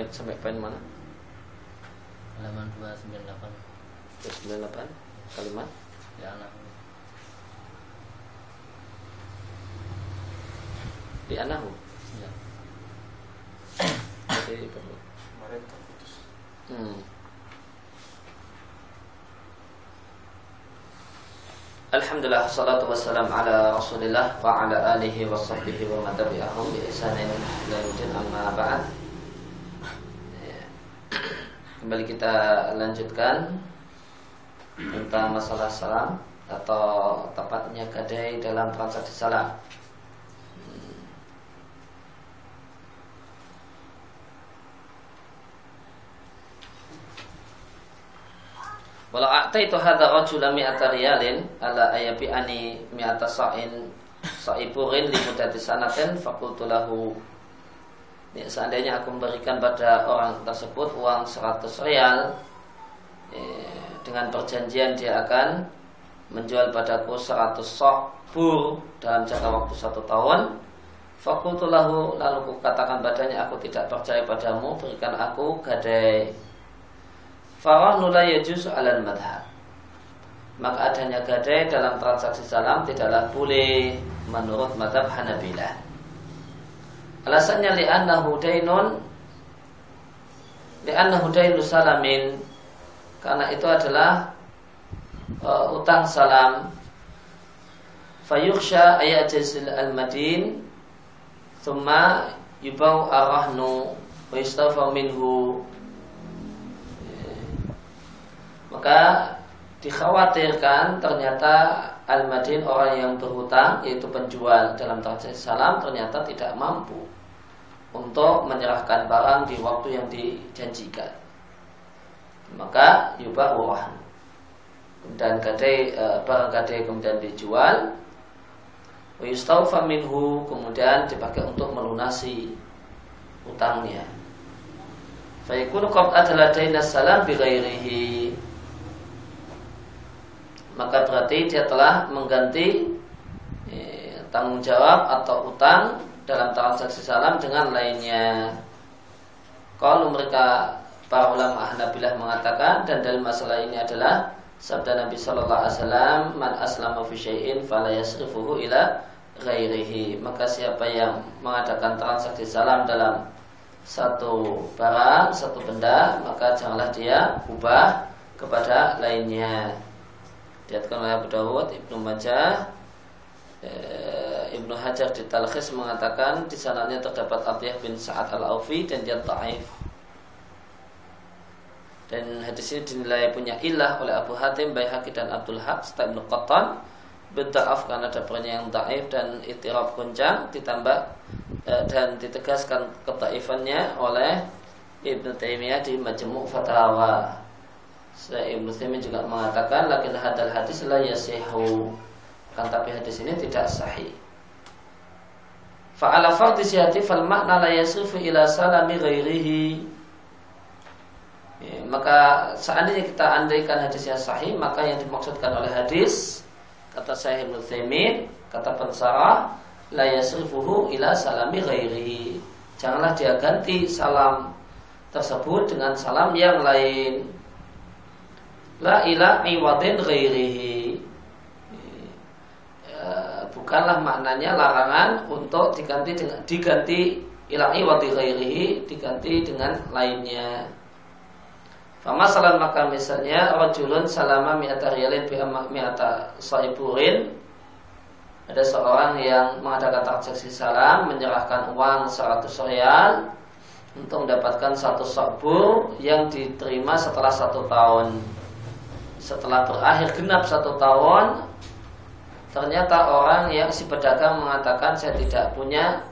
Poin sampai poin mana? Halaman 298 98 kalimat ya anak. di anahu. Ya. Jadi perlu. Kemarin terputus. Hmm. Alhamdulillah salatu wassalam ala Rasulillah wa ala alihi wa sahbihi wa man tabi'ahum bi ihsanin ila yaumil amma ba'd. Kembali kita lanjutkan tentang masalah salam atau tepatnya gadai dalam transaksi salam. Walau itu hadha rajula mi'ata riyalin ala ayabi ani mi'ata sa'in sa'iburin limudati sanatin fakultu lahu ya, Seandainya aku memberikan pada orang tersebut uang 100 rial eh, Dengan perjanjian dia akan menjual padaku 100 sok bur dalam jangka waktu satu tahun Fakultu lahu lalu ku katakan padanya aku tidak percaya padamu berikan aku gadai. Farahnu la yajuz alal madhab Maka adanya gadai dalam transaksi salam tidaklah boleh menurut madhab Hanabilah Alasannya li'annahu dainun Li'annahu dainu salamin. Karena itu adalah uh, utang salam. Fayuksha ayat jazil al-madin Thumma yubau arahnu Wa yustafa minhu. Maka dikhawatirkan ternyata al-madin orang yang berhutang yaitu penjual dalam transaksi salam ternyata tidak mampu untuk menyerahkan barang di waktu yang dijanjikan. Maka yubah wahan. Dan gadai e, barang gadai kemudian dijual. Wayustaufa minhu kemudian dipakai untuk melunasi utangnya. Fayakunu adalah dainas salam bi ghairihi maka berarti dia telah mengganti eh, tanggung jawab atau utang dalam transaksi salam dengan lainnya. Kalau mereka para ulama Hanabilah mengatakan dan dalam masalah ini adalah sabda Nabi Shallallahu Alaihi Wasallam, "Man aslama fi syai'in fala yasrifuhu ila ghairihi." Maka siapa yang mengadakan transaksi salam dalam satu barang, satu benda, maka janganlah dia ubah kepada lainnya. Diatkan oleh Abu Dawud, Ibnu Majah, e, Ibnu Hajar di Talkhis mengatakan di sananya terdapat Atiyah bin Sa'ad al-Aufi dan dia ta'if. Dan hadis ini dinilai punya ilah oleh Abu Hatim, Baihaqi dan Abdul Haq serta Ibnu Qattan karena ada yang taif dan itirab kuncang ditambah e, dan ditegaskan ketaifannya oleh Ibnu Taimiyah di Majmu' Fatawa. Saya Ibnu Taimin juga mengatakan lakin hadal hadis la yasihu. Kan tapi hadis ini tidak sahih. Fa'ala fardi sihati fal makna la yasifu ila salami ghairihi. Ya, maka seandainya kita andaikan hadisnya sahih, maka yang dimaksudkan oleh hadis kata saya Ibnu Taimin, kata pensara la yasrifuhu ila salami ghairihi. Janganlah dia ganti salam tersebut dengan salam yang lain la ila iwadin ghairihi bukanlah maknanya larangan untuk diganti dengan diganti ila iwadi ghairihi diganti dengan lainnya. Famasalan maka misalnya rajulun salama mi'ata riyalin bi mi'ata saiburin. Ada seorang yang mengadakan transaksi salam menyerahkan uang 100 rial untuk mendapatkan satu sabur yang diterima setelah satu tahun. Setelah berakhir genap satu tahun ternyata orang yang si pedagang mengatakan saya tidak punya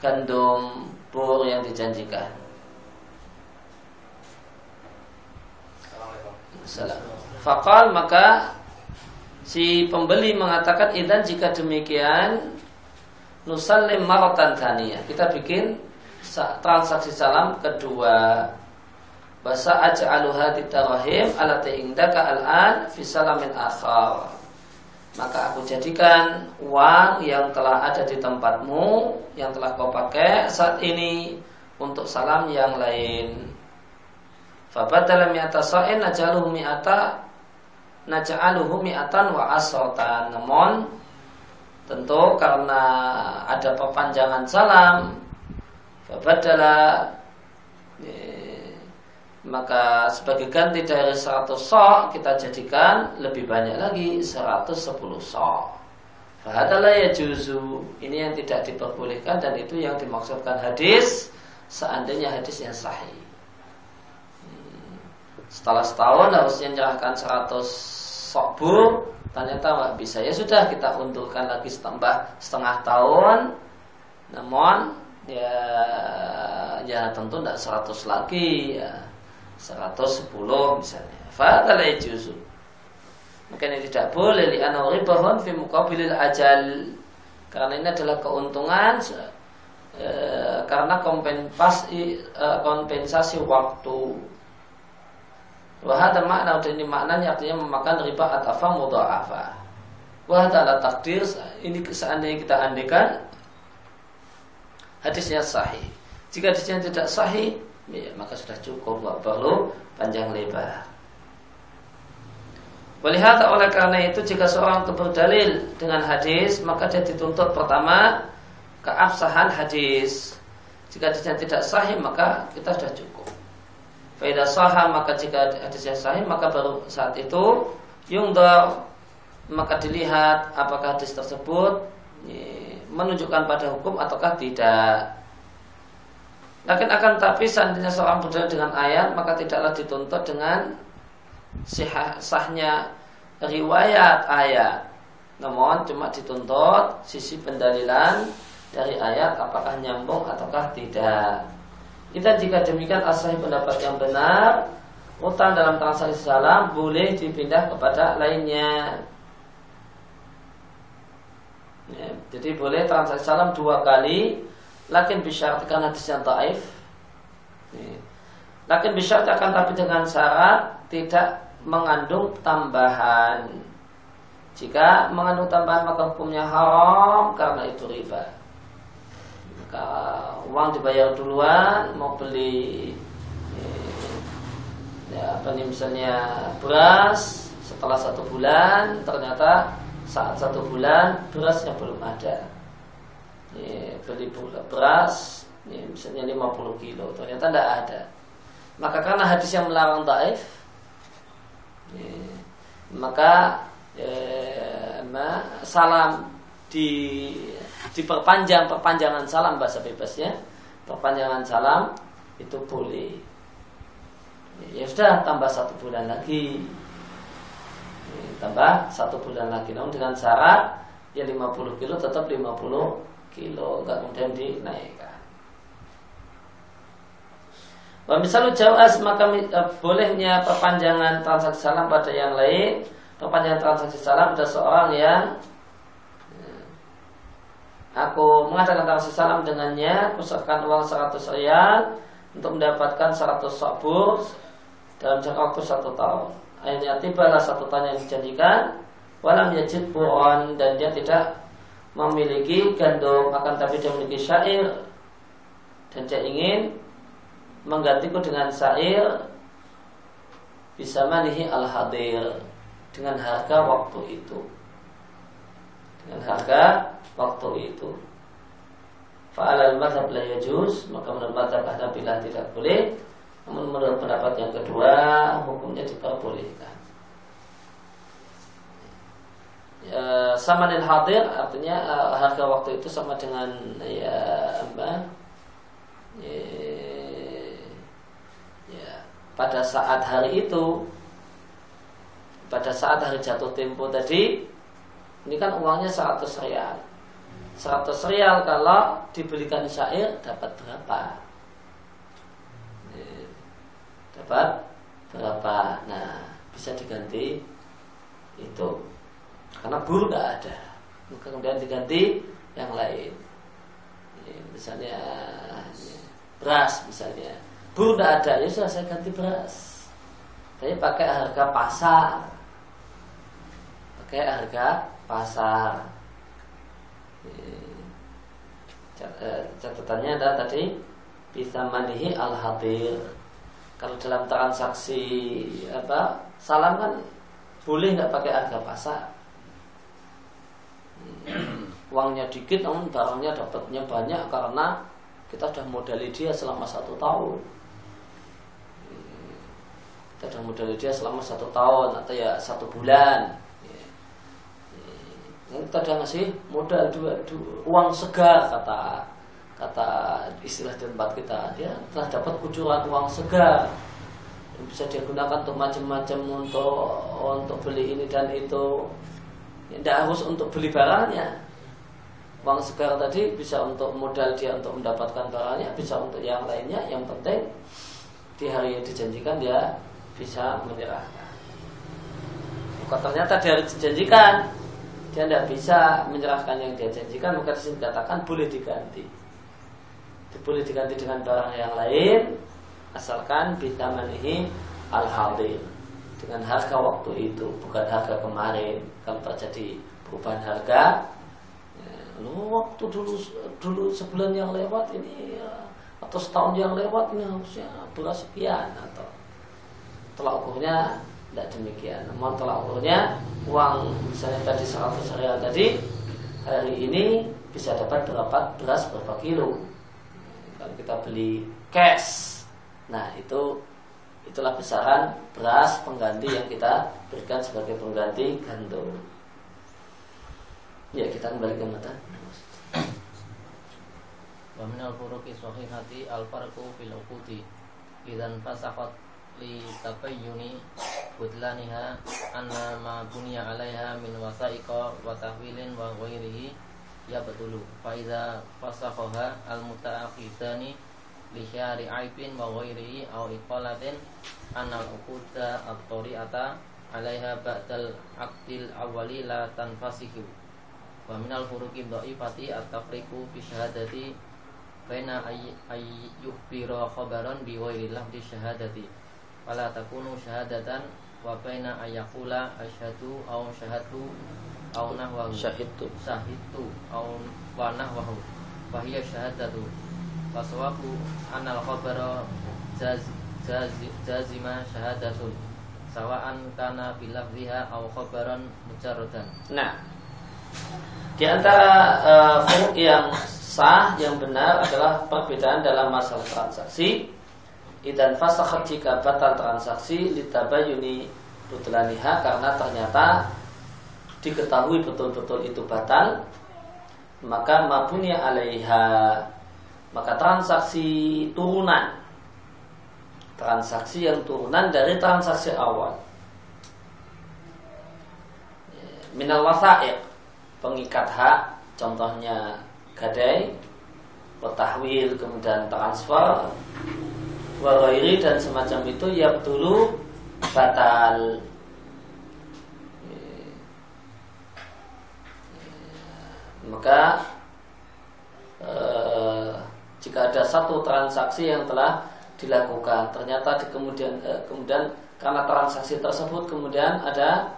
gandum bur yang dijanjikan. Fakal maka si pembeli mengatakan idan jika demikian nusallim maratan thaniyah. Kita bikin transaksi salam kedua Basa aj'aluha titarahim alati indaka al'an fi salamin akhar. Maka aku jadikan uang yang telah ada di tempatmu yang telah kau pakai saat ini untuk salam yang lain. Fabadala mi'ata sa'in najaluhu mi'ata naja'aluhu mi'atan wa asrotan. Namun tentu karena ada perpanjangan salam Fabadala maka sebagai ganti dari 100 sok kita jadikan lebih banyak lagi 110 sok. Fahadalah ya juzu ini yang tidak diperbolehkan dan itu yang dimaksudkan hadis seandainya hadis yang sahih. Hmm. Setelah setahun harusnya menyerahkan 100 sok bur ternyata nggak bisa ya sudah kita untukkan lagi setambah setengah tahun namun ya ya tentu tidak 100 lagi ya 110 misalnya. Fadala yajuzu. Makanya tidak boleh li ribahun fi muqabilil ajal. Karena ini adalah keuntungan e, karena kompensasi e, kompensasi waktu. Wahada makna dan ini maknanya artinya memakan riba atafa mudha'afa. Wahada ala takdir ini seandainya kita andekan hadisnya sahih. Jika hadisnya tidak sahih, ya, maka sudah cukup nggak perlu panjang lebar. Melihat oleh karena itu jika seorang itu berdalil dengan hadis maka dia dituntut pertama keabsahan hadis. Jika hadisnya tidak sahih maka kita sudah cukup. Faidah sahah maka jika hadisnya sahih maka baru saat itu yungdar maka dilihat apakah hadis tersebut ya, menunjukkan pada hukum ataukah tidak. Lakin akan tapi seandainya seorang berdalil dengan ayat maka tidaklah dituntut dengan sahnya riwayat ayat. Namun cuma dituntut sisi pendalilan dari ayat apakah nyambung ataukah tidak. Kita jika demikian asal pendapat yang benar, utang dalam transaksi salam boleh dipindah kepada lainnya. Ya, jadi boleh transaksi salam dua kali Lakin karena hadis yang taif Lakin akan tapi dengan syarat Tidak mengandung tambahan. Jika mengandung tambahan maka hukumnya haram Karena itu riba. Maka uang dibayar duluan Mau beli ya, apa nih misalnya beras setelah satu bulan ternyata saat satu bulan berasnya belum ada ya, beli beras ya, misalnya 50 kilo. Ternyata tidak ada. Maka karena hadis yang melarang taif ya, maka ya, salam di diperpanjang perpanjangan salam bahasa bebasnya perpanjangan salam itu boleh. Ya, sudah tambah satu bulan lagi. Tambah satu bulan lagi. Namun dengan syarat ya 50 kilo tetap 50 kilo enggak kemudian dinaikkan. Wa misalu jawas maka uh, bolehnya perpanjangan transaksi salam pada yang lain. Perpanjangan transaksi salam ada seorang yang uh, aku mengadakan transaksi salam dengannya, aku serahkan uang 100 rial untuk mendapatkan 100 sabur dalam jangka waktu satu tahun. Akhirnya tibalah satu tahun yang dijanjikan, walam yajid buron dan dia tidak memiliki gandum akan tapi dia memiliki syair. Dan dia ingin menggantiku dengan syair bisa manihi al hadir dengan harga waktu itu. Dengan harga waktu itu. Fa'alal madhab la yajuz Maka menurut madhab Hanabilah tidak boleh. Namun menurut pendapat yang kedua Hukumnya diperbolehkan ya, samanil hadir artinya uh, harga waktu itu sama dengan ya apa? Ya, ya pada saat hari itu pada saat hari jatuh tempo tadi ini kan uangnya 100 rial 100 rial kalau dibelikan syair dapat berapa? Ya, dapat berapa? Nah bisa diganti itu karena bur nggak ada kemudian diganti yang lain ya, misalnya ya, beras misalnya Bu tidak ada, ya sudah saya ganti beras. Tapi pakai harga pasar. Pakai harga pasar. Eh, catatannya adalah tadi bisa manihi al hadir. Kalau dalam transaksi apa salam kan boleh nggak pakai harga pasar. Uangnya dikit namun barangnya dapatnya banyak karena kita sudah modali dia selama satu tahun. Kita sudah modali dia selama satu tahun atau ya satu bulan. Kita sudah ngasih modal dua, dua uang segar kata kata istilah di tempat kita. Dia telah dapat kucuran uang segar. Yang bisa digunakan untuk macam-macam untuk untuk beli ini dan itu tidak harus untuk beli barangnya uang segar tadi bisa untuk modal dia untuk mendapatkan barangnya, bisa untuk yang lainnya. Yang penting di hari yang dijanjikan dia bisa menyerahkan. Bukan ternyata di hari dijanjikan dia tidak bisa menyerahkan yang dia janjikan, maka di sini dikatakan boleh diganti. Boleh diganti dengan barang yang lain, asalkan bisa manihi al hadir dengan harga waktu itu, bukan harga kemarin. Kalau terjadi perubahan harga, Lu waktu dulu dulu sebulan yang lewat ini ya, atau setahun yang lewat ini harusnya beras sekian atau telah ukurnya tidak demikian. Namun telah ukurnya uang misalnya tadi 100 real tadi hari ini bisa dapat berapa beras berapa kilo. Kalau kita beli cash, nah itu itulah besaran beras pengganti yang kita berikan sebagai pengganti gandum. Ya kita kembali ke mata. Wa min al-furuqi sahihati al-farqu fil uqudi idan fasaqat li tabayyuni budlaniha anna ma bunya 'alaiha min wasaiqa wa tahwilin wa ghairihi ya betulu fa idza fasaqaha al-muta'akhidani li syari aibin wa ghairihi aw iqalatin anna al-uquda at-tari'ata 'alaiha ba'dal aqdil awwali la tanfasihu. Wa minal furuqi dhaifati at-tafriqu fi syahadati baina ay yukhbira khabaran bi ghairi lafzi syahadati. Wala takunu syahadatan wa baina ayaqula asyhadu aw syahadu aw nahwahu. Syahidtu. Syahidtu aw wa nahwahu. Wa hiya syahadatu waswaku anal khabara jaz, jaz, jazima syahadatun. Sawaan kana bilafziha aw khabaran mujarradan. Nah di antara uh, yang sah, yang benar adalah perbedaan dalam masalah transaksi. Idan fasakhat jika batal transaksi litabayuni butlaniha karena ternyata diketahui betul-betul itu batal maka mabunya alaiha maka transaksi turunan. Transaksi yang turunan dari transaksi awal. Minal wasaiq pengikat hak contohnya gadai petahwil kemudian transfer warairi dan semacam itu ya dulu batal. Maka eh, jika ada satu transaksi yang telah dilakukan ternyata di kemudian eh, kemudian karena transaksi tersebut kemudian ada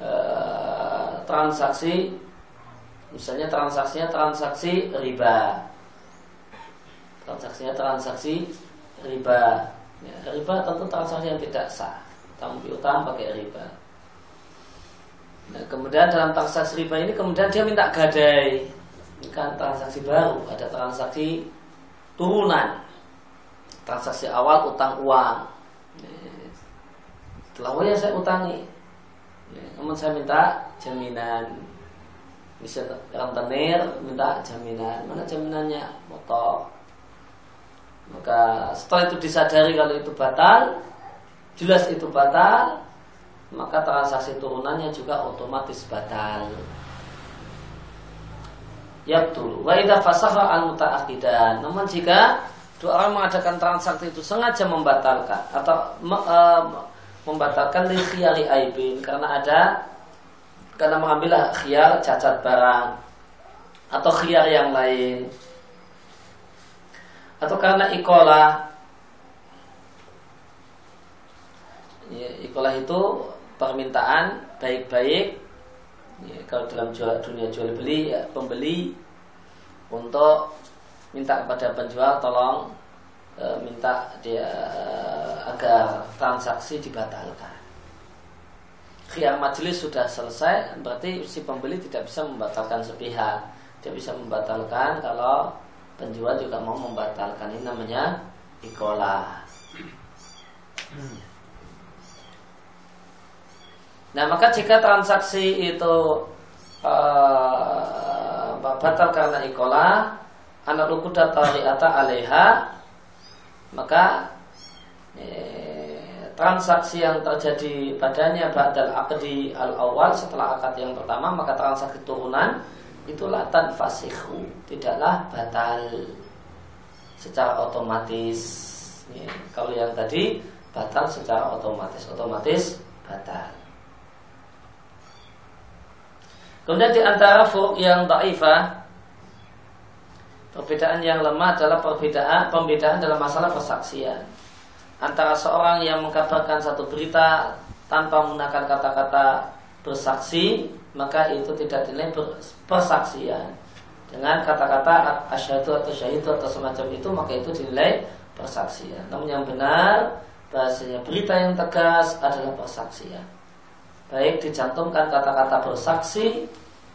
eh, transaksi Misalnya transaksinya transaksi riba. Transaksinya transaksi riba. Ya, riba tentu transaksi yang tidak sah. Utang piutang pakai riba. Nah, kemudian dalam transaksi riba ini kemudian dia minta gadai. Ini kan transaksi baru, ada transaksi turunan. Transaksi awal utang uang. Setelah oh ya saya utangi. Ya, namun saya minta jaminan bisa rentenir minta jaminan mana jaminannya motor maka setelah itu disadari kalau itu batal jelas itu batal maka transaksi turunannya juga otomatis batal ya betul wa idza fasaha al mutaakidan namun jika dua orang mengadakan transaksi itu sengaja membatalkan atau me, e, membatalkan li aibin karena ada karena mengambil khiyar cacat barang atau khiyar yang lain. Atau karena ikola. Ya, ikolah itu permintaan baik-baik ya, kalau dalam jual, dunia jual beli ya, pembeli untuk minta kepada penjual tolong e, minta dia agar transaksi dibatalkan. Khiyar majelis sudah selesai, berarti si pembeli tidak bisa membatalkan sepihak. Dia bisa membatalkan kalau penjual juga mau membatalkan. Ini namanya ikola. Nah maka jika transaksi itu uh, batal karena ikola, anak lukuda tari'ata aleha, maka eh, transaksi yang terjadi padanya ba'dal akdi al awal setelah akad yang pertama maka transaksi turunan itulah tanfasihu tidaklah batal. Secara otomatis ya, kalau yang tadi batal secara otomatis otomatis batal kemudian di antara furuk yang taifah Perbedaan yang lemah adalah perbedaan pembedaan dalam masalah persaksian antara seorang yang mengkabarkan satu berita tanpa menggunakan kata-kata bersaksi maka itu tidak dinilai persaksian. Dengan kata-kata asyhadu atau syahidu atau semacam itu maka itu dinilai persaksian. Namun yang benar bahasanya berita yang tegas adalah persaksian. Baik dicantumkan kata-kata bersaksi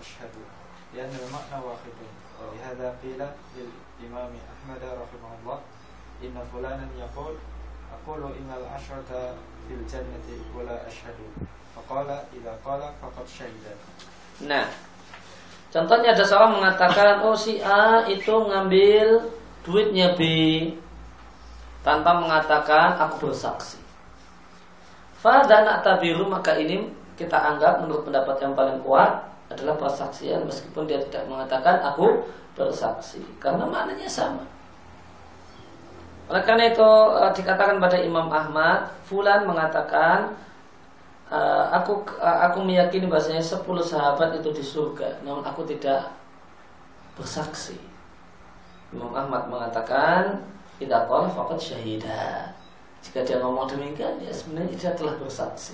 أشهد لأن المعنى واحد ولهذا قيل للإمام أحمد رحمه الله إن فلانا يقول أقول إن العشرة في الجنة ولا أشهد فقال إذا قال فقد شهد Nah, contohnya ada seorang mengatakan, oh si A itu ngambil duitnya B tanpa mengatakan aku bersaksi. Fadana tabiru maka ini kita anggap menurut pendapat yang paling kuat adalah persaksian meskipun dia tidak mengatakan aku bersaksi karena maknanya sama. Oleh karena itu uh, dikatakan pada Imam Ahmad, Fulan mengatakan uh, aku uh, aku meyakini bahasanya 10 sahabat itu di surga, namun aku tidak bersaksi. Imam Ahmad mengatakan, tidak qala faqad syahida." Jika dia ngomong demikian, ya sebenarnya dia telah bersaksi.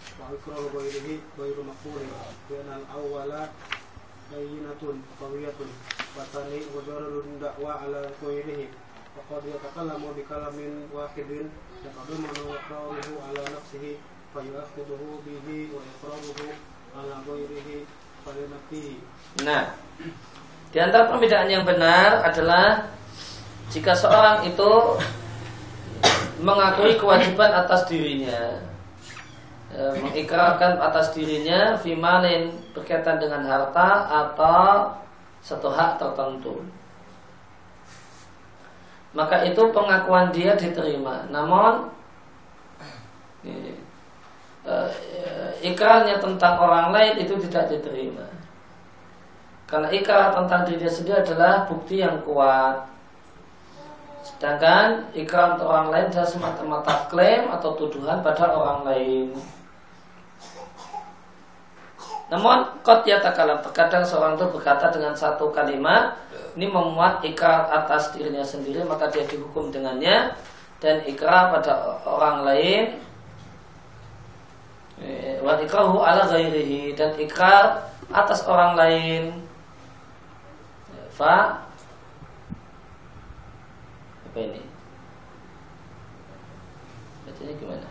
وإقرار غيره غير مقبول لأن الأول بينة قوية والثاني مجرد دعوى على غيره وقد يتكلم بكلام واحد يتضمن إقراره على نفسه فيؤخذه به وإقراره على غيره فلنفيه Nah, di antara perbedaan yang benar adalah jika seorang itu mengakui kewajiban atas dirinya, e, mengikrarkan atas dirinya fimalin berkaitan dengan harta atau satu hak tertentu. Maka itu pengakuan dia diterima. Namun e, e, ikrarnya tentang orang lain itu tidak diterima. Karena ikrar tentang dirinya sendiri adalah bukti yang kuat. Sedangkan ikrar untuk orang lain adalah semata-mata klaim atau tuduhan pada orang lain. Namun kot ya takalam terkadang seorang itu berkata dengan satu kalimat ini memuat ikrar atas dirinya sendiri maka dia dihukum dengannya dan ikrar pada orang lain wa ikrahu ala ghairihi dan ikrar atas orang lain Fa apa ini? Bacanya gimana?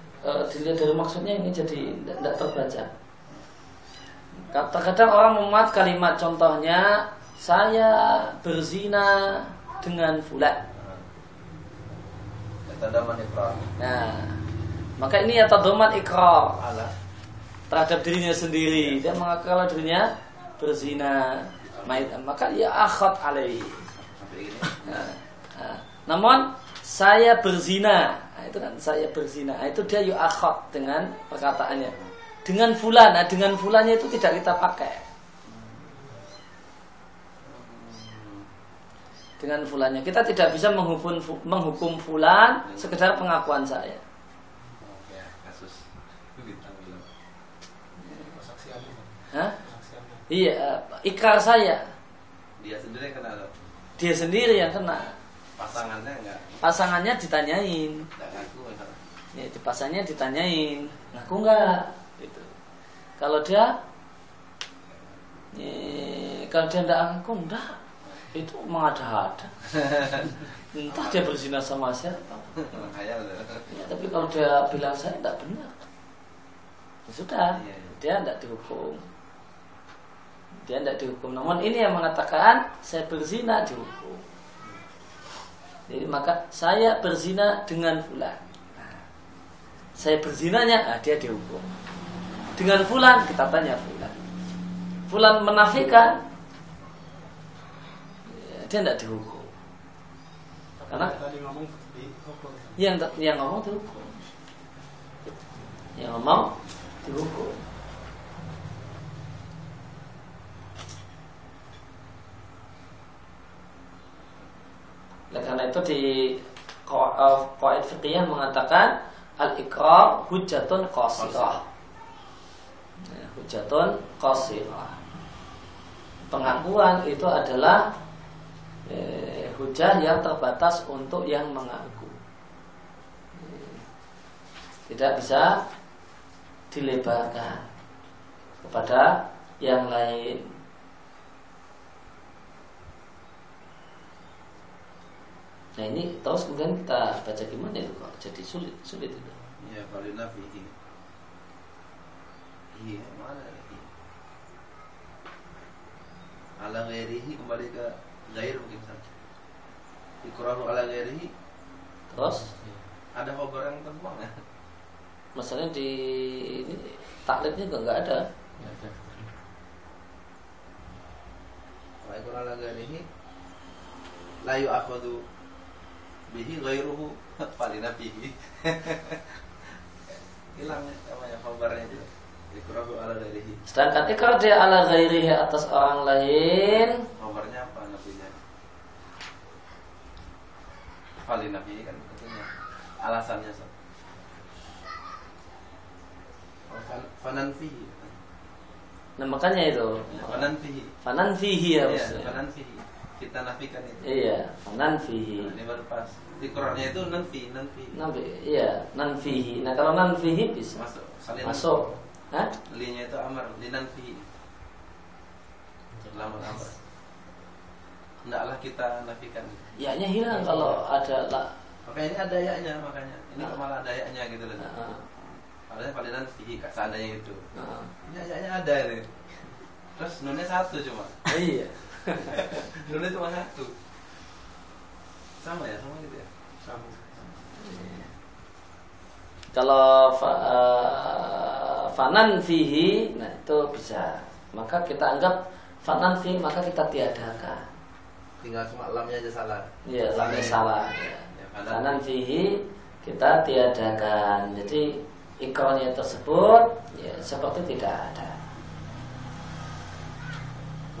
e, dilihat dari maksudnya ini jadi tidak terbaca Kadang-kadang orang memuat kalimat contohnya saya berzina dengan fulan. Nah, maka ini ya tadoman ikrar terhadap dirinya sendiri. Dia mengaku kalau dirinya berzina, maka ia akhad alaih. Sampai ini. Nah, nah, namun saya berzina, itu kan saya berzina, Nah, itu dia yu akhad dengan perkataannya. Dengan fulan, nah dengan fulannya itu tidak kita pakai. Dengan fulannya kita tidak bisa menghukum menghukum fulan sekedar pengakuan saya. Hah? Iya, ikrar saya. Dia sendiri yang kena. Dia sendiri yang kena. Pasangannya enggak Pasangannya ditanyain. enggak ngaku. Ya, pasarnya ditanyain, ngaku nggak? Gitu. Kalau dia, eh, kalau dia nggak ngaku, enggak. Itu mengada-ada. Entah dia berzina sama siapa. Ya, tapi kalau dia bilang saya tidak benar, ya sudah, Iya, iya. dia tidak dihukum. Dia tidak dihukum. Namun ini yang mengatakan saya berzina dihukum. Jadi maka saya berzina dengan fulan. Nah, saya berzinanya, nah, dia dihukum. Dengan fulan kita tanya fulan. Fulan menafikan, dia tidak dihukum. Karena- yang yang ngomong dihukum yang ngomong dihukum Oleh karena itu di Qaid fikih mengatakan al-iqrar hujatun qasirah. Ya, hujatun qasirah. Pengakuan itu adalah eh, hujah yang terbatas untuk yang mengaku. Tidak bisa dilebarkan kepada yang lain. Nah ini terus kemudian kita baca gimana itu kok jadi sulit sulit itu. Iya, falina fihi. Iya, mana lagi? Ala ghairihi kembali ke gair mungkin saja. Ikrahu ala ghairihi Terus ada khobar yang terbuang ya? masalahnya di ini taklidnya juga nggak ada. Wa ikrahu ala ghairihi la yu'akhadhu bihi ghairuhu falina fihi. Hilang ya namanya khobarnya itu. Ikrahu ala ghairihi. Sedangkan ikrar dia ala ghairihi atas orang lain Nomornya apa nafinya? Fali nafi kan katanya alasannya so. Oh, fan- Fanan fihi. Nah makanya itu Fanan fihi. Fanan fihi Iya, harusnya fanan fihi. Kita nafikan itu. Iya Fanan fihi Nah, ini baru pas. Di Qurannya itu nanfi, nanfi. Nabi, iya nan fihi Nah kalau nan fihi bisa Masuk. Salin Masuk Hah? Linya itu amar, linan fihi. Lama amar. Hendaklah kita nafikan. Ya-nya hilang kalau ada lah Makanya ini ada ayatnya makanya. Ini Ah. malah ada ayatnya gitu loh. Nah, Padahal palinan fihi kak seandainya itu. nah. Ini ayatnya ada ini. Terus nunnya satu cuma. Iya Nunnya cuma satu. Sama ya, sama gitu ya. Sama. Kalau fa, eh, fanan fihi, nah itu bisa. Maka kita anggap fanan fihi, maka kita tiadakan. Tinggal cuma lamnya aja salah. Iya, lamnya salah. Ya. Ya, Fanan fihi kita tiadakan. Jadi ikrarnya tersebut ya seperti tidak ada. Mana mustaqim. Nah, makna mustaqim. Mustaqim. Ya Fitri, eh, catatan kaki. Al-insanu idza akhbara bi syai' bi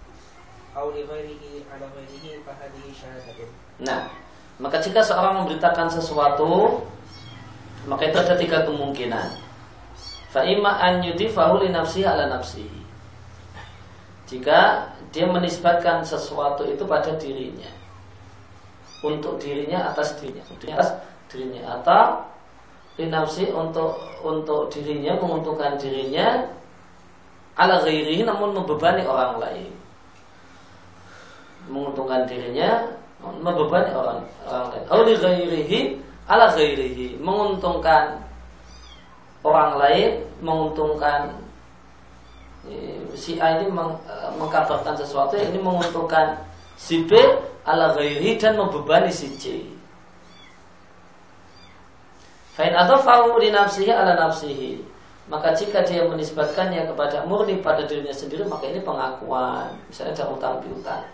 Nah, maka jika seorang memberitakan sesuatu, maka itu ada tiga kemungkinan. Fa'ima an yudifahu li nafsihi ala nafsihi. Jika dia menisbatkan sesuatu itu pada dirinya. Untuk dirinya atas dirinya. Atas dirinya atau li nafsi untuk untuk dirinya menguntungkan dirinya ala ghairihi namun membebani orang lain. Menguntungkan dirinya membebani orang orang lain. Auli ghairihi ala ghairihi menguntungkan orang lain, menguntungkan si A ini meng, eh, mengkabarkan sesuatu ini menguntungkan si B ala ghairihi dan membebani si C. Fain atau fahu di nafsihi ala nafsihi maka jika dia menisbatkannya kepada murni pada dirinya sendiri maka ini pengakuan misalnya ada utang piutang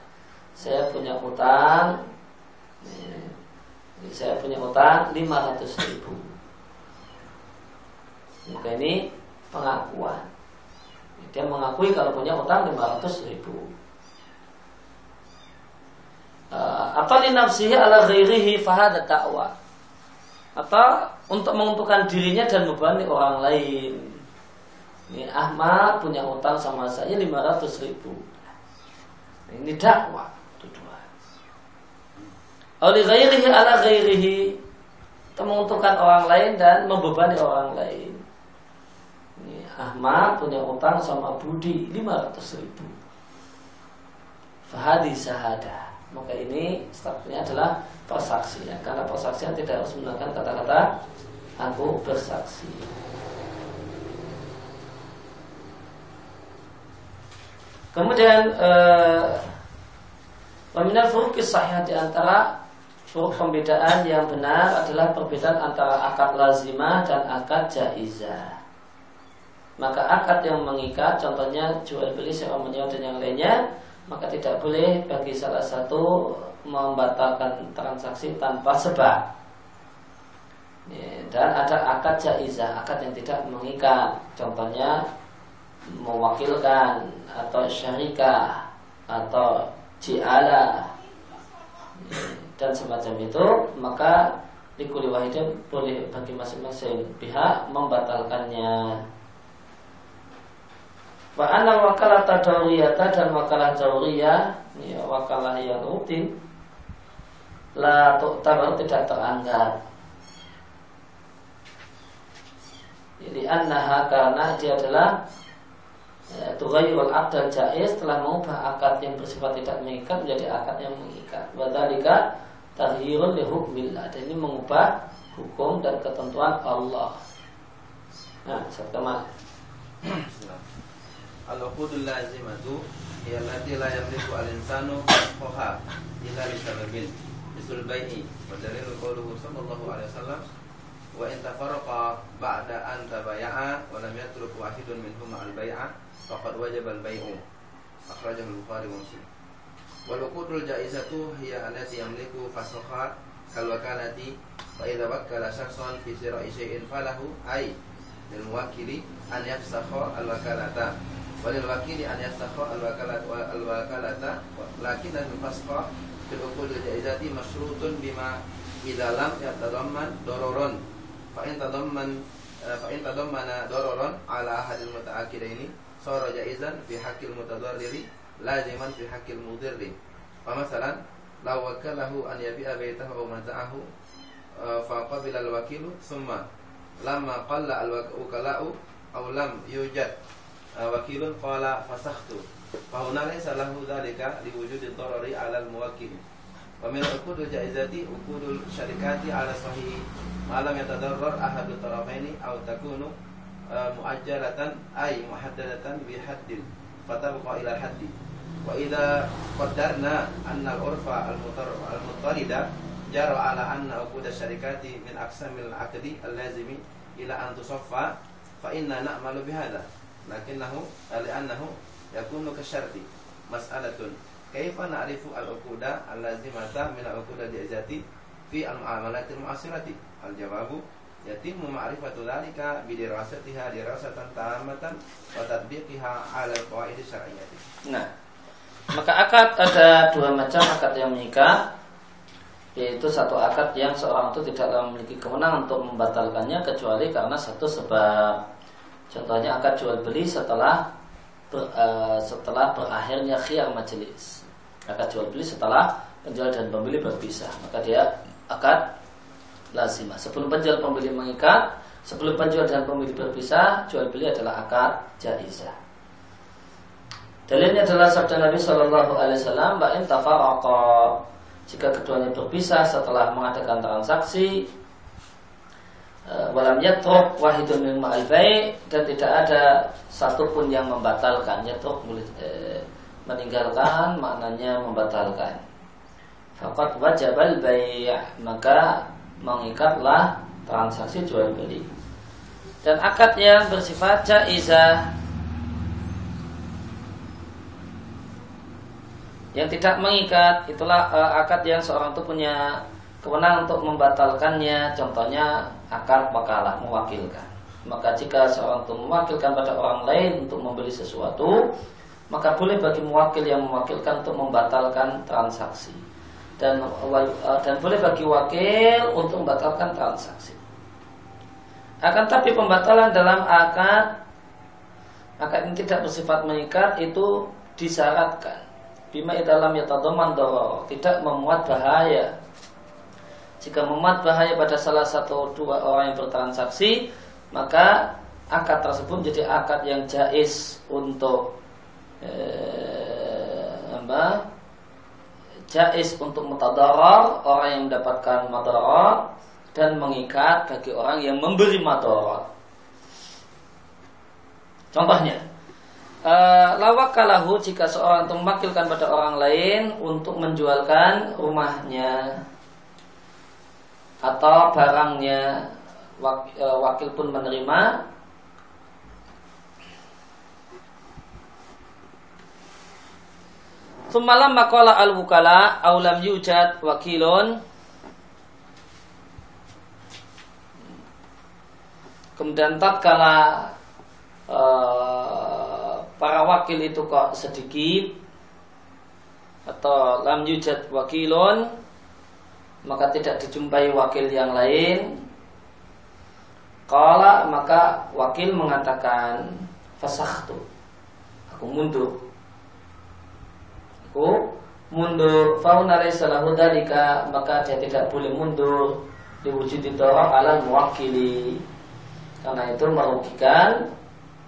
saya punya utang saya punya utang 500 ribu maka ini pengakuan dia mengakui kalau punya utang 500 ribu uh, atau linafsihi ala ghairihi fahada ta'wa atau untuk menguntungkan dirinya dan membebani orang lain. Ini Ahmad punya utang sama saya 500 ribu. Ini dakwah. Oleh ghairihi ala ghairihi menguntungkan orang lain dan membebani orang lain. Ini Ahmad punya utang sama Budi 500 ribu. Fahadi sahada. Maka ini statusnya adalah persaksian karena persaksian tidak harus menggunakan kata-kata aku bersaksi. Kemudian pemindah furuk sahih di antara pembedaan yang benar adalah perbedaan antara akad lazimah dan akad jaizah. Maka akad yang mengikat, contohnya jual beli sewa menyewa dan yang lainnya, maka tidak boleh bagi salah satu membatalkan transaksi tanpa sebab. Dan ada akad jaizah, akad yang tidak mengikat. Contohnya mewakilkan atau syarikah atau jiala dan semacam itu maka likuli wahidin boleh bagi masing-masing pihak membatalkannya. Wa anal wakalata dauriyata dan wakalah dauriyah ya, Wakalah yang rutin La tu'tabar tidak teranggap Jadi annaha karena dia adalah ya, Tughayyul akad jais telah mengubah akad yang bersifat tidak mengikat menjadi akad yang mengikat. Wadhalika tahyirun li hukmillah. Dan ini mengubah hukum dan ketentuan Allah. Nah, satu Al-uqudul lazimatu hiya allati la yamliku al-insanu fasqaha illa li sababin misul bai'i wa sallallahu alaihi wasallam. Wa in tafarraqa ba'da an tabaya'a wa lam yatruk wahidun minhum al-bai'a faqad wajaba al-bai'u akhrajahu al-bukhari wa muslim wal uqudul jaizatu hiya allati yamliku fasqaha kal wakalati wa idza wakkala shakhsan fi sira'i shay'in falahu ay lil muwakkili an yafsakha al-wakalata. Walil wakili an yastakha al wakalat al wakalata lakin al fasqa fil uqul jaizati masyrutun bima idza lam dororon fa in tadamman fa in tadammana dororon ala ahadil mutaakidaini sara jaizan fi haqqil mutadarriri laziman fi haqqil mudirri. Fa law wakalahu an yabi'a baitahu aw mata'ahu fa qabila al wakilu thumma lamma qalla al wakala'u aw lam yujad wakilun qala fasakhtu. Fa laysa lahu dzalika liwujudi dharari 'ala al-muwakkil. Wa min jaizati syarikati 'ala sahih. Ma lam yatadarrar ahadu tarafaini aw takunu muajjalatan ay muhaddadatan bi haddin fatabqa ila wa idza qaddarna anna al-urfa al-mutarida jara ala anna uqud syarikati min aqsamil aqdi al-lazimi ila an tusaffa fa inna na'malu bihadha. Lakinnahu li'annahu yakunu kasyarti mas'alatun. Kaifa na'rifu al-uquda allazimata min al-uquda jaizati fi al-mu'amalati al-mu'asirati al-jawabu yatimu ma'rifatu dzalika bidirasatiha dirasatan tamatan wa tatbiqiha 'ala al-qawaid syar'iyyah. Nah, maka akad ada dua macam akad yang mengikat yaitu satu akad yang seorang itu tidak memiliki kewenangan untuk membatalkannya kecuali karena satu sebab. Contohnya akad jual beli setelah ber, uh, setelah berakhirnya khiyar majelis. Akad jual beli setelah penjual dan pembeli berpisah, maka dia akad lazimah. Sebelum penjual pembeli mengikat, sebelum penjual dan pembeli berpisah, jual beli adalah akad jaizah. Dalilnya adalah sabda Nabi Shallallahu Alaihi Wasallam, "Ba'in tafaraqa." Jika keduanya berpisah setelah mengadakan transaksi, eh, walam yatruk wahidun min ma'al dan tidak ada satupun yang membatalkan yatruk eh, meninggalkan maknanya membatalkan. Fakat wajabal bai' maka mengikatlah transaksi jual beli. Dan akad yang bersifat jaizah yang tidak mengikat itulah uh, akad yang seorang itu punya kewenangan untuk membatalkannya. Contohnya akad wakalah mewakilkan. Maka jika seorang itu mewakilkan pada orang lain untuk membeli sesuatu maka boleh bagi mewakil yang mewakilkan untuk membatalkan transaksi. Dan uh, dan boleh bagi wakil untuk membatalkan transaksi. Akan tapi pembatalan dalam akad akad ini tidak bersifat mengikat itu disyaratkan bima dalam yatadoman doro tidak memuat bahaya. Jika memuat bahaya pada salah satu dua orang yang bertransaksi maka akad tersebut menjadi akad yang jais untuk eh, apa? Jais untuk mutadarar orang yang mendapatkan madarat dan mengikat bagi orang yang memberi madarat contohnya Eh, lawakalahu jika seorang itu memakilkan pada orang lain untuk menjualkan rumahnya atau barangnya eh, wakil pun menerima. Semalam makola al wukala aulam yujad wakilun. Kemudian tatkala uh, para wakil itu kok sedikit. Atau lam yujad wakilun maka tidak dijumpai wakil yang lain. Kala maka wakil mengatakan fasahtu aku mundur. Aku mundur. Fauna salahu dalika maka dia tidak boleh mundur. Diwujud dorong ala mewakili karena itu merugikan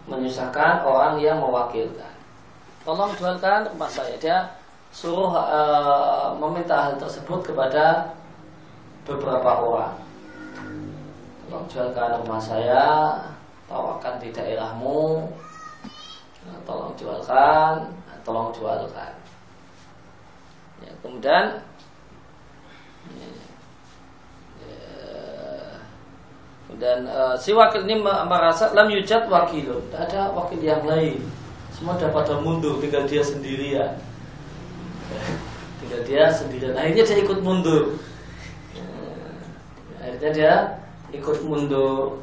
menyusahkan orang yang mewakilkan. Tolong jualkan rumah saya. Dia suruh uh, meminta hal tersebut kepada beberapa orang. Tolong jualkan rumah saya, tawarkan di daerahmu. Tolong jualkan, tolong jualkan. Ya, kemudian dan uh, si wakil ini merasa lam yujad wakilun. Tidak ada wakil yang lain. Semua dapat mundur tinggal dia sendirian. Tinggal dia sendirian. Akhirnya dia ikut mundur. Akhirnya dia ikut mundur.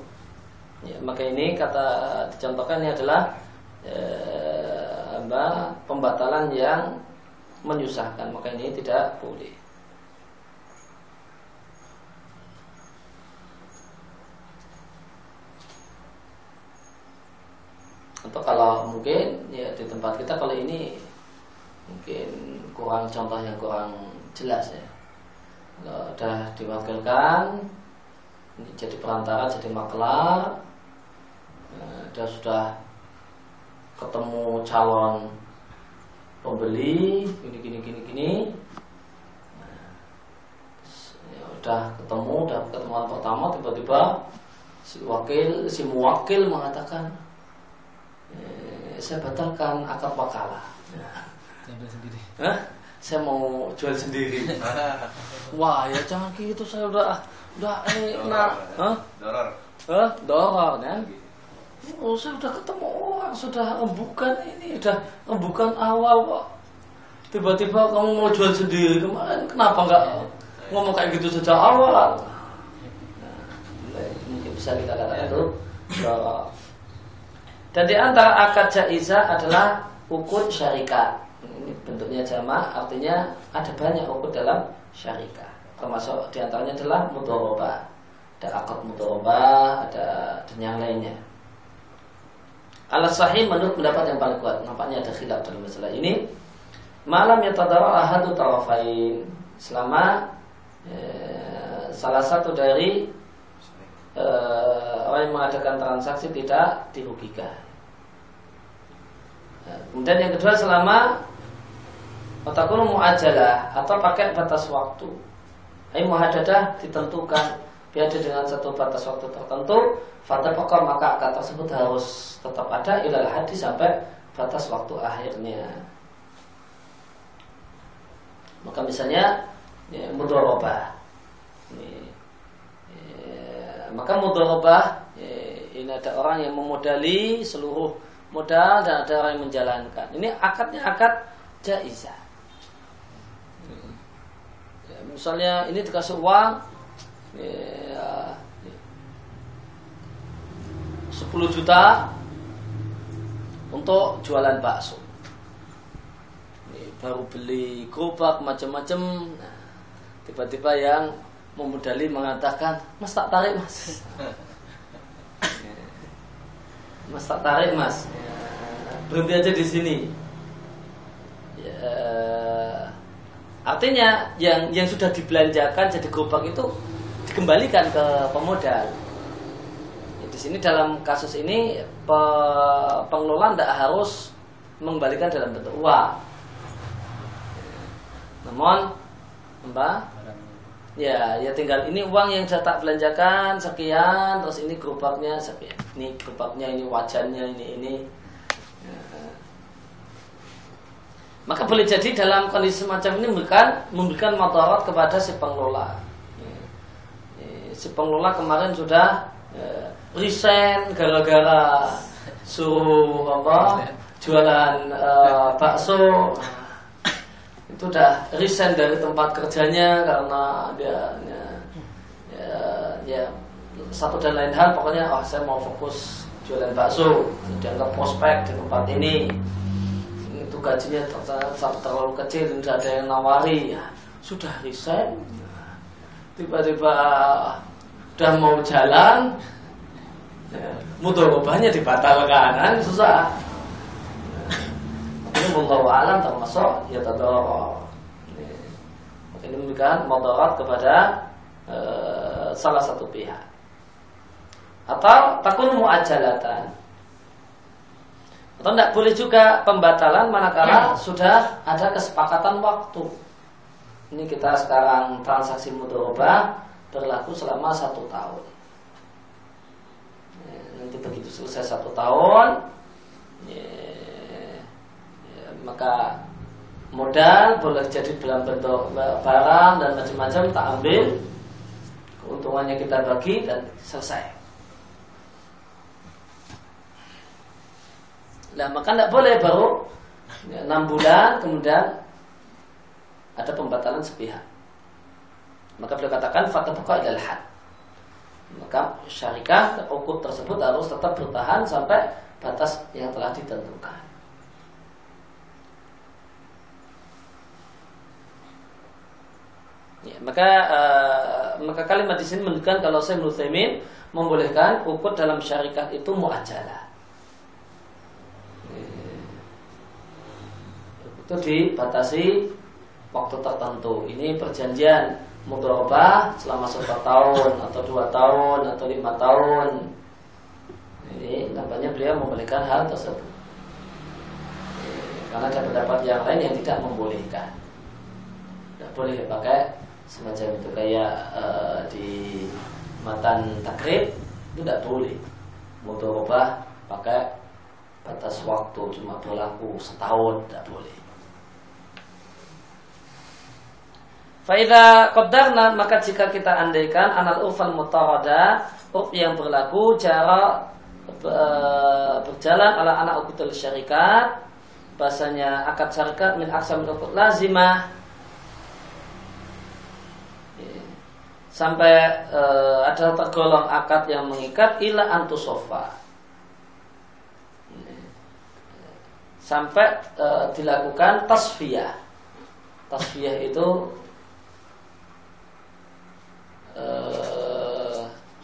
Ya, maka ini kata dicontohkan ini adalah eh, apa, pembatalan yang menyusahkan. Maka ini tidak boleh atau kalau mungkin ya di tempat kita kalau ini mungkin kurang contoh yang kurang jelas ya. Kalau udah diwakilkan jadi perantara jadi maklar nah, dia sudah ketemu calon pembeli gini gini gini gini nah, ya udah ketemu udah ketemuan pertama tiba-tiba si wakil si muwakil mengatakan Eh, saya batalkan akad wakalah. Saya sendiri. Hah? Saya mau jual sendiri. Wah ya jangan gitu saya udah udah eh nah, Hah? Doror. Hah? Doror kan? Oh saya udah ketemu orang sudah rembukan ini udah rembukan awal kok. Tiba-tiba kamu mau jual sendiri kemarin kenapa nggak ngomong kayak gitu sejak awal? Nah, mungkin bisa kita katakan itu mudorobah. Dan di antara akad jaizah adalah ukut syarikat. Ini bentuknya jamaah, artinya ada banyak ukut dalam syarikat. Termasuk di antaranya adalah mudorobah. Ada akad mudorobah, ada dan yang lainnya. Alat sahih menurut pendapat yang paling kuat. Nampaknya ada khilaf dalam masalah ini. Malam yang tadara ahadu tarafain selama eh, salah satu dari eh, orang yang mengadakan transaksi tidak dirugikan. Kemudian yang kedua selama Otakunu mu'ajalah atau pakai batas waktu. Ini muhadadah ditentukan biada dengan satu batas waktu tertentu. Fata pokok maka akad tersebut harus tetap ada ilal hadis sampai batas waktu akhirnya. Maka misalnya ya, mudorobah. Ya, maka mudorobah ya, ini ada orang yang memodali seluruh modal dan ada orang yang menjalankan. Ini akadnya akad jaizah. Ya, misalnya ini dikasih uang ya, 10 juta untuk jualan bakso baru beli gerobak macam-macam nah, tiba-tiba yang memodali mengatakan mas tak tarik mas mas tak tarik mas. Berhenti aja di sini. Ya, artinya yang yang sudah dibelanjakan jadi gerobak itu dikembalikan ke pemodal. Ya, di sini dalam kasus ini pengelola tidak harus mengembalikan dalam bentuk uang. Namun Mbak Ya, ya tinggal ini uang yang saya tak belanjakan sekian, terus ini gerobaknya sekian. Ini gerobaknya, ini wajannya, ini ini. Ya. Maka boleh jadi dalam kondisi semacam ini memberikan memberikan motorot kepada si pengelola. Ya. Ya, si pengelola kemarin sudah resign gara-gara suruh apa jualan uh, bakso itu udah resign dari tempat kerjanya karena dia ya, ya satu dan lain hal pokoknya oh saya mau fokus jualan bakso dianggap prospek di tempat ini itu gajinya satu terlalu kecil dan tidak ada yang nawari ya sudah resign tiba-tiba udah mau jalan ya, mudorobahnya dibatalkan kan susah ini wallahu alam termasuk ya tadara. Ini memberikan mudarat kepada e, salah satu pihak. Atau takun muajalatan. Atau tidak boleh juga pembatalan manakala sudah ada kesepakatan waktu. Ini kita sekarang transaksi mudorobah berlaku selama satu tahun. Ya, nanti begitu selesai satu tahun, ya, maka modal boleh jadi dalam bentuk barang dan macam-macam tak ambil keuntungannya kita bagi dan selesai nah maka tidak boleh baru ya, enam bulan kemudian ada pembatalan sepihak. Maka beliau katakan fatah buka adalah had. Maka syarikah hukum tersebut harus tetap bertahan sampai batas yang telah ditentukan. Ya, maka uh, maka kalimat di sini menunjukkan kalau saya Nuthaimin membolehkan ukut dalam syarikat itu muajalah. Itu dibatasi waktu tertentu. Ini perjanjian mudorobah selama satu tahun atau dua tahun atau lima tahun. Ini nampaknya beliau membolehkan hal tersebut. Karena ada pendapat yang lain yang tidak membolehkan. Tidak boleh pakai semacam itu kayak uh, di matan takrib itu tidak boleh mudorobah pakai batas waktu cuma berlaku setahun tidak boleh Faida qadarna maka jika kita andaikan anal ufal mutarada uf yang berlaku cara eh, berjalan ala anak ukutul syarikat bahasanya akad syarikat min aksam lazimah. Sampai e, ada tergolong akad yang mengikat ila antusofa. Sampai e, dilakukan tasfiyah. Tasfiyah itu e,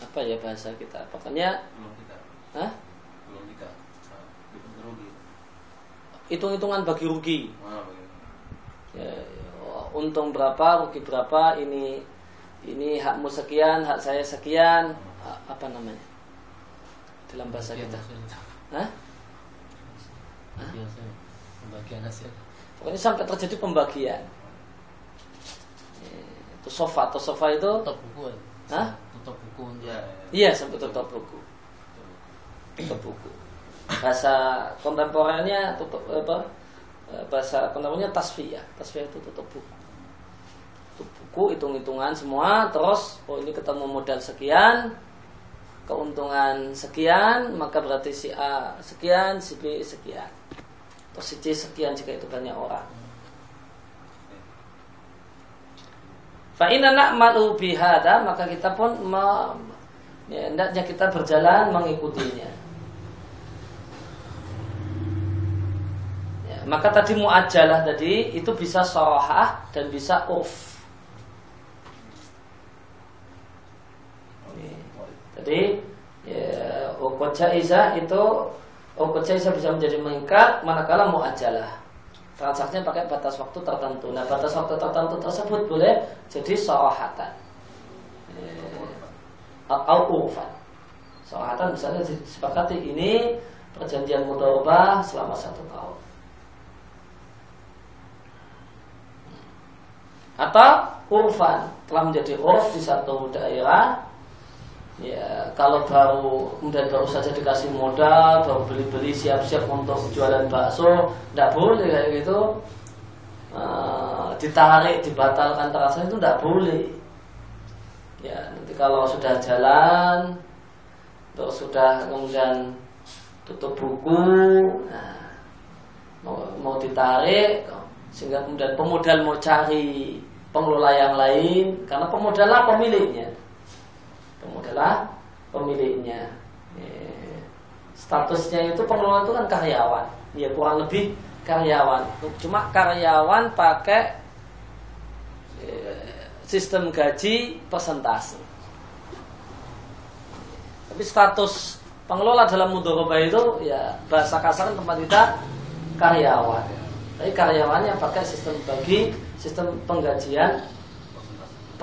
apa ya bahasa kita? Pokoknya belum kita Hah? belum kita rugi. Hitung-hitungan bagi rugi. Begitu ya, untung berapa rugi berapa ini ini hakmu sekian hak saya sekian. Apa namanya? Dalam bahasa kita. Hah? biasa pembagian hasil. Pokoknya sampai terjadi pembagian sofa atau sofa itu? Tutup buku ya? Hah? tutup buku ya. Iya sampai tutup buku. Tutup buku. Bahasa kontemporer,nya tutup apa? Eh, bahasa kontemporernya tasfiyah. Tasfiyah itu tutup buku. Tutup buku hitung-hitungan semua terus oh ini ketemu modal sekian keuntungan sekian maka berarti si A sekian si B sekian. Atau si C sekian jika itu banyak orang Fa'ina na'malu bihada maka kita pun me, ya, hendaknya kita berjalan mengikutinya. Ya, maka tadi muajalah tadi itu bisa sorohah dan bisa urf. Jadi ya, jaizah itu ukut jaizah bisa menjadi mengikat manakala muajalah transaksinya pakai batas waktu tertentu. Nah, batas waktu tertentu tersebut boleh jadi sorohatan atau urfan. Sorohatan misalnya disepakati ini perjanjian mudorobah selama satu tahun. Atau urfan telah menjadi urf di satu daerah Ya, kalau baru kemudian baru saja dikasih modal, baru beli-beli siap-siap untuk jualan bakso, tidak boleh kayak gitu. Uh, ditarik, dibatalkan transaksi itu tidak boleh. Ya, nanti kalau sudah jalan, terus sudah kemudian tutup buku, nah, mau, mau ditarik, sehingga kemudian pemodal mau cari pengelola yang lain, karena pemodal lah pemiliknya adalah pemiliknya. Eh, statusnya itu pengelola itu kan karyawan, ya kurang lebih karyawan. Cuma karyawan pakai eh, sistem gaji persentase. Tapi status pengelola dalam mudorobah itu ya bahasa kasar tempat kita karyawan. Tapi karyawannya pakai sistem bagi sistem penggajian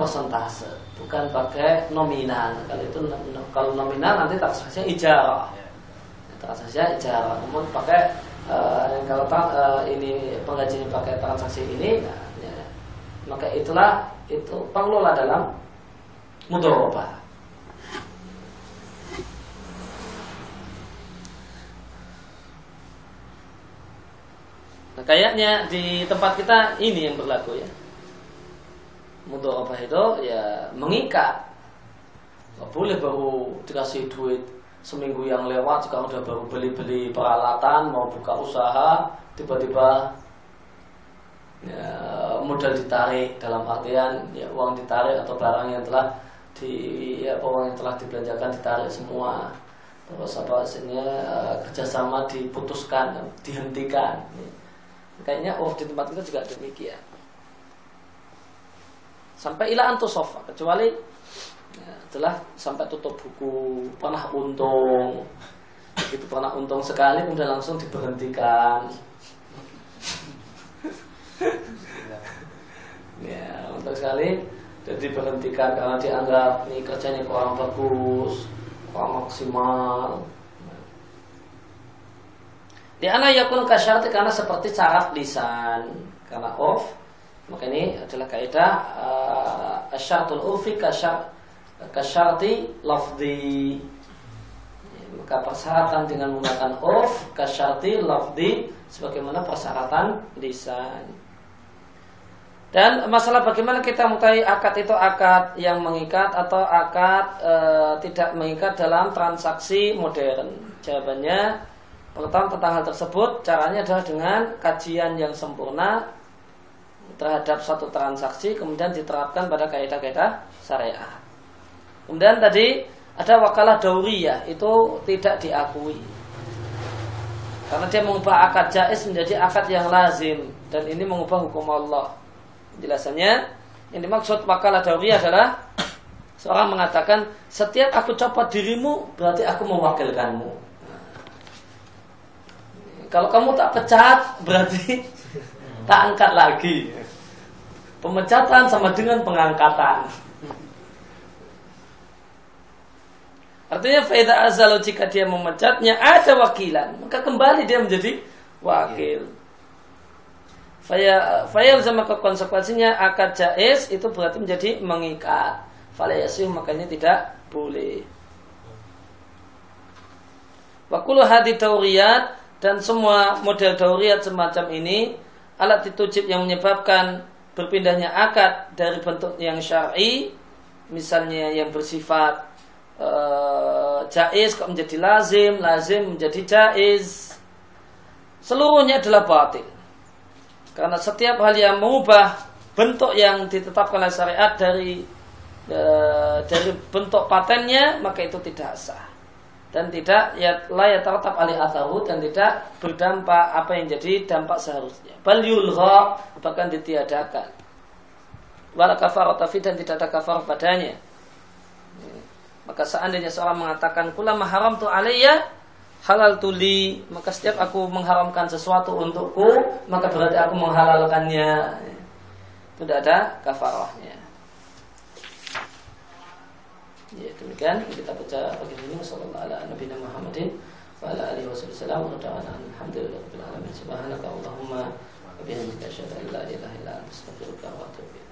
persentase bukan pakai nominal. Kalau itu kalau nominal nanti transaksinya ijarah. Transaksinya ijarah namun pakai uh, kalau uh, ini penggajian pakai transaksi ini nah, ya, maka itulah itu pengelola dalam mudorobah. Nah, kayaknya di tempat kita ini yang berlaku ya mudorobah itu ya mengikat. Gak boleh baru dikasih duit seminggu yang lewat sekarang udah baru beli-beli peralatan mau buka usaha tiba-tiba ya, modal ditarik dalam artian ya uang ditarik atau barang yang telah di ya, uang yang telah dibelanjakan ditarik semua. Terus apa hasilnya? Eh, kerjasama diputuskan dihentikan. Kayaknya oh di tempat kita juga demikian sampai ila sofa kecuali ya, telah sampai tutup buku pernah untung. Itu pernah untung sekali kemudian langsung diberhentikan. Ya untuk sekali jadi diberhentikan karena dianggap ini kerjanya kurang bagus kurang maksimal. Di anak yakun kasyarti karena seperti syarat lisan. Karena off maka ini adalah kaidah uh, asyartul urfi kasyarti lafdi. Maka persyaratan dengan menggunakan urf kasyarti lafdi sebagaimana persyaratan lisan. Dan masalah bagaimana kita mengetahui akad itu akad yang mengikat atau akad e, tidak mengikat dalam transaksi modern. Jawabannya pertama tentang hal tersebut caranya adalah dengan kajian yang sempurna terhadap satu transaksi kemudian diterapkan pada kaidah-kaidah syariah. Kemudian tadi ada wakalah dauriyah itu tidak diakui. Karena dia mengubah akad jais menjadi akad yang lazim dan ini mengubah hukum Allah. Jelasannya yang dimaksud wakalah dauriyah adalah seorang mengatakan setiap aku copot dirimu berarti aku mewakilkanmu. Kalau kamu tak pecat berarti tak angkat lagi. Pemecatan sama dengan pengangkatan. Artinya faedah azal jika dia memecatnya ada wakilan, maka kembali dia menjadi wakil. Faya fayal sama konsekuensinya akad jais itu berarti menjadi mengikat. Falayasih makanya tidak boleh. Wakulu hadi tauriyat dan semua model dauriyat semacam ini alat ditujib yang menyebabkan berpindahnya akad dari bentuk yang syar'i misalnya yang bersifat uh, jaiz kok menjadi lazim, lazim menjadi jaiz. Seluruhnya adalah batil. Karena setiap hal yang mengubah bentuk yang ditetapkan oleh syariat dari uh, dari bentuk patennya maka itu tidak sah dan tidak ya layak tetap alih atharu dan tidak berdampak apa yang jadi dampak seharusnya. Bal yulgha bahkan ditiadakan. Wala kafarata dan tidak ada kafar padanya. Maka seandainya seorang mengatakan kula haram tu alayya halal tuli maka setiap aku mengharamkan sesuatu untukku maka berarti aku menghalalkannya tidak ada kafarahnya Ya, demikian. Kita baca pagi ini. Sallallahu alaihi wa sallam Nabi Muhammadin wa ala alihi wa wa ta'ala. Alhamdulillah alamin. Subhanaka allahumma wa bihamdika asyhadu an la ilaha illa anta astaghfiruka wa atubu ilaik